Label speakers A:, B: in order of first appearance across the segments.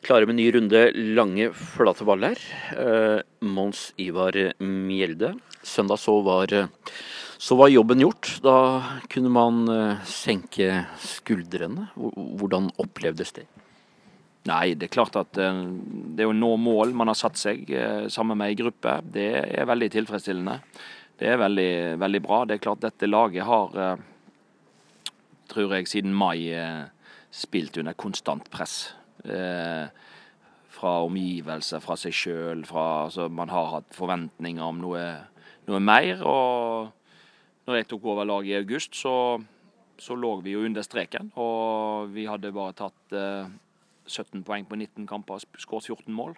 A: Klare med ny runde lange, flate baller. Eh, Mons Ivar Mjelde. Søndag så var, så var jobben gjort. Da kunne man eh, senke skuldrene. Hvordan opplevdes det?
B: Nei, det er klart at eh, det å nå mål man har satt seg eh, sammen med ei gruppe, det er veldig tilfredsstillende. Det er veldig, veldig bra. Det er klart dette laget har, tror jeg, siden mai spilt under konstant press. Fra omgivelser, fra seg sjøl. Altså, man har hatt forventninger om noe, noe mer. Og når jeg tok over laget i august, så, så lå vi jo under streken. Og vi hadde bare tatt 17 poeng på 19 kamper, og skåret 14 mål.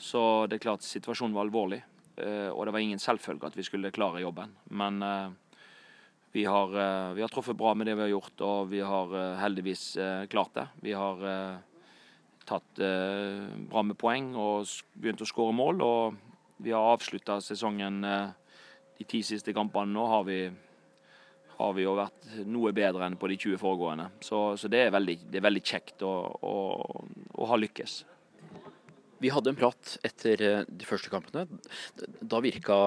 B: Så det er klart situasjonen var alvorlig. Eh, og det var ingen selvfølge at vi skulle klare jobben. Men eh, vi har, eh, vi har, truffet bra med det vi har gjort, og vi har heldigvis klart det. Vi har tatt bra med poeng og begynt å skåre mål. Og vi har avslutta sesongen de ti siste kampene nå. har vi har vi jo vært noe bedre enn på de 20 foregående. Så, så det, er veldig, det, er veldig, kjekt å, å, å, ha lykkes.
A: Vi hadde en prat etter eh, de første kampene. Da virka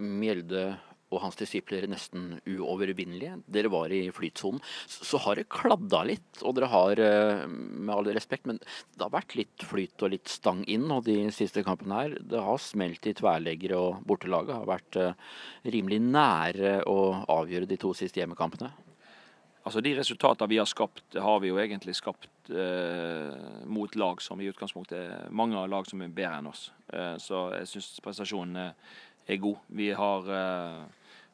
A: Mjelde og hans disipler nesten uovervinnelige. Dere var i flytsonen. Så har det kladda litt, og dere har, eh, med all respekt, men det har vært litt flyt og litt stang inn og de siste kampene her. Det har smelt i tverleggere, og bortelaget har vært eh, rimelig nære å avgjøre de to siste hjemmekampene.
B: Altså De resultatene vi har skapt, har vi jo egentlig skapt eh, mot lag som i utgangspunktet er mange av lag som er bedre enn oss. Eh, så jeg syns prestasjonen er god. Vi har eh,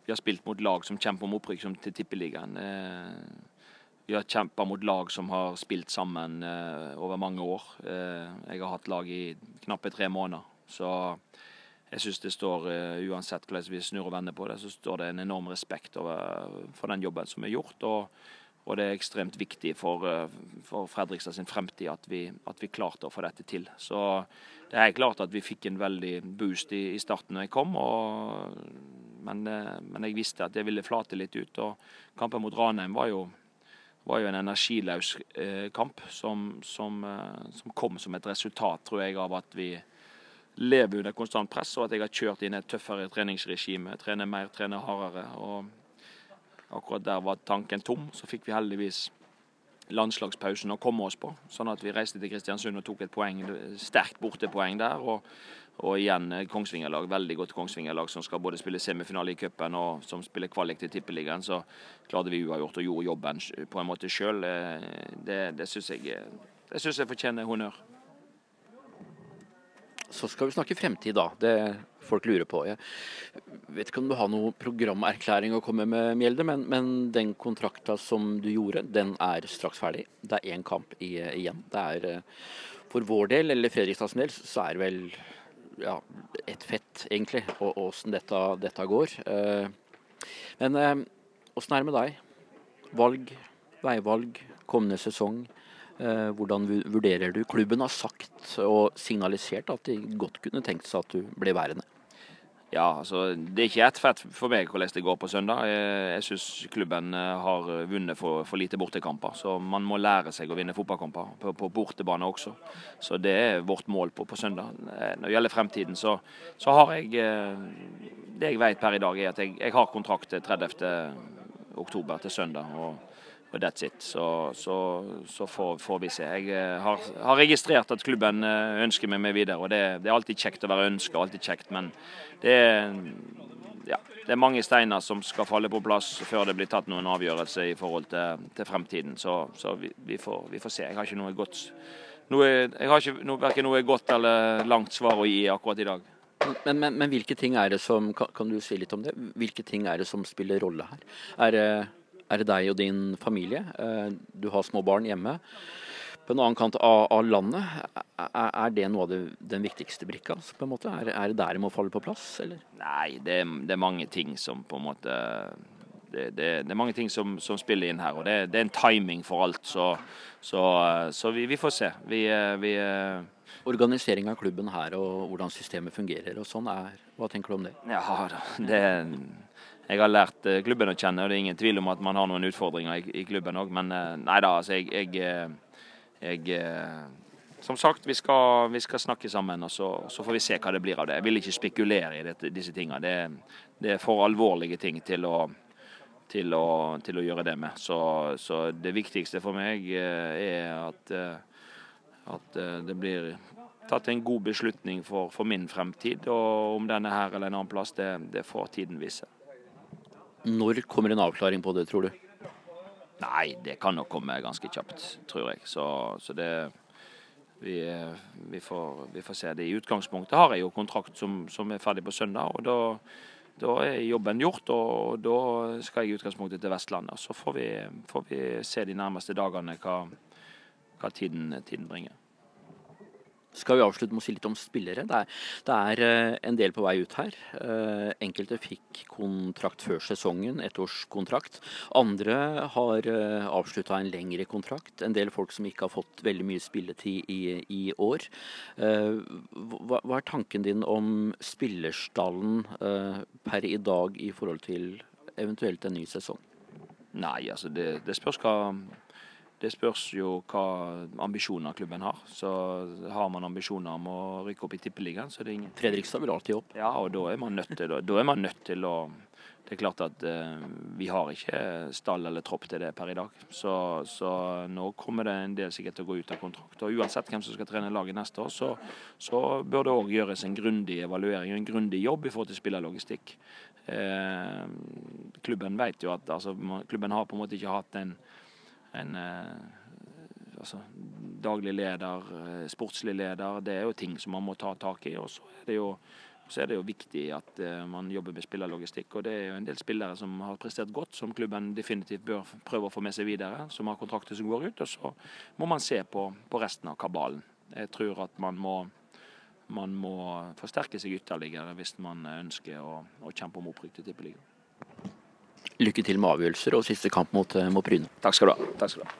B: vi har spilt mot lag som kjemper om opprykk som til Tippeligaen. Eh, vi har kjempa mot lag som har spilt sammen eh, over mange år. Eh, jeg har hatt lag i knappe tre måneder. Så jeg syns det står, uansett hvordan vi snur og vender på det, så står det en enorm respekt for den jobben som er gjort. og og det er ekstremt viktig for, for Fredrikstad sin fremtid at vi, at vi, klarte å få dette til. Så det er klart at vi fikk en veldig boost i, i starten når jeg kom. og men, eh, men, jeg visste at det ville flate litt ut. og Kampen mot Ranheim var jo, var jo en energiløs eh, kamp som, som, eh, som, kom som et resultat, tror jeg, av at vi lever under konstant press, og at jeg har kjørt inn et tøffere treningsregime. Trene mer, trene hardere. og Akkurat der var tanken tom. Så fikk vi heldigvis landslagspausen å komme oss på. Sånn at vi reiste til Kristiansund og tok et poeng, sterkt bortepoeng der. og og igjen Kongsvingerlag, veldig godt Kongsvinger-lag som skal både spille semifinale i cupen og som spiller kvalik til Tippeligaen. Så klarte vi uavgjort og gjorde jobben på en måte sjøl. Eh, det, det syns jeg, eh, jeg fortjener honnør.
A: Så skal vi snakke fremtid, da. Det folk lurer på. Jeg vet ikke om du har noen programerklæring å komme med, Mjelde, men, men den kontrakta som du gjorde, den er straks ferdig. Det er én kamp igjen. Det er For vår del, eller Fredrikstads del, så er det vel ja, et fett, egentlig, og åssen dette, dette, går. Eh, men åssen er det med deg? Valg, veivalg, kommende sesong. Eh, hvordan vurderer du? Klubben har sagt og signalisert at de godt kunne tenkt seg at du ble værende.
B: Ja, altså Det er ikke ett fett for meg hvordan det går på søndag. Jeg, jeg syns klubben eh, har vunnet for, for, lite bortekamper. Så man må lære seg å vinne fotballkamper på, på bortebane også. Så det er vårt mål på, på søndag. Eh, når det gjelder fremtiden, så, så, har jeg Det jeg vet per i dag, er at jeg, jeg har kontrakt til 30. oktober til søndag. og og that's it. Så, så, så får, får, vi se. Jeg eh, har, har, registrert at klubben eh, ønsker meg med videre. og Det, det er alltid kjekt å være ønska, alltid kjekt. Men det er, ja, det er mange steiner som skal falle på plass før det blir tatt noen avgjørelse i forhold til, til fremtiden. Så, så vi, vi, får, vi, får, se. Jeg har ikke noe godt noe, Jeg har ikke noe, verken noe godt eller langt svar å gi akkurat i dag.
A: Men, men, men, hvilke ting er det som kan, kan, du si litt om det? Hvilke ting er det som spiller rolle her? Er det er det deg og din familie. Eh, du har små barn hjemme. På en annen kant av, av landet, er det noe av det, den viktigste brikka? på en måte? Er, er det der det må falle på plass, eller?
B: Nei, det, det, er mange ting som på en måte Det, det, det er mange ting som, som, spiller inn her. Og det, er en timing for alt. Så, så, så vi, vi, får se. Vi, vi
A: Organisering av klubben her og hvordan systemet fungerer og sånn, er, hva tenker du om det?
B: Ja, det jeg har lært eh, klubben å kjenne, og det er ingen tvil om at man har noen utfordringer i, i klubben òg. Men eh, nei da, altså jeg, jeg, eh, jeg, som sagt, vi skal, vi skal snakke sammen, og så, så, får vi se hva det blir av det. Jeg vil ikke spekulere i dette, disse tingene. Det, det, er for alvorlige ting til å, til å, til å gjøre det med. Så, så, det viktigste for meg er at, at det blir tatt en god beslutning for, for, min fremtid. Og om den er her eller en annen plass, det, det får tiden vise.
A: Når kommer en avklaring på det, tror du?
B: Nei, det kan nok komme ganske kjapt, tror jeg. Så, så det vi, vi, får, vi, får, se det. I utgangspunktet har jeg jo kontrakt som, som er ferdig på søndag. og da, da er jobben gjort, og da skal jeg i utgangspunktet til Vestlandet. Så får vi, får vi se de nærmeste dagene hva, hva tiden, tiden bringer
A: skal vi avslutte med å si litt om spillere. Det er, det er, eh, en del på vei ut her. Eh, enkelte fikk kontrakt før sesongen, ettårskontrakt. Andre har eh, avslutta en lengre kontrakt. En del folk som ikke har fått veldig mye spilletid i, i år. Hva, hva, er tanken din om spillerstallen per i dag i forhold til eventuelt en ny sesong?
B: Nei, altså det, det spørs hva det spørs jo hva ambisjoner klubben har. Så Har man ambisjoner om å rykke opp i Tippeligaen, så er det ingen
A: Fredrikstad vil alltid opp.
B: Ja, og da er man nødt til, da er man nødt til å Det er klart at eh, vi har ikke stall eller tropp til det per i dag. Så, så, nå kommer det en del sikkert til å gå ut av kontrakt. Og uansett hvem som skal trene laget neste år, så, så bør det òg gjøres en grundig evaluering og en grundig jobb i forhold til spillerlogistikk. Eh, klubben vet jo at altså, klubben har på en måte ikke hatt en en eh, altså, daglig leder, eh, sportslig leder. Det er jo ting som man må ta tak i. Og så er det jo, er det jo viktig at uh, man jobber med spillerlogistikk. Og det er jo en del spillere som har prestert godt, som klubben definitivt bør prøve å få med seg videre. Som har kontrakter som går ut. Og så må man se på, på resten av kabalen. Jeg tror at man må, man må forsterke seg ytterligere hvis man ønsker å, å kjempe om opprykk til Tippeligaen.
A: Lykke til med avgjørelser og siste kamp mot, eh, mot Bryne.
B: Takk skal du ha. Takk skal du ha.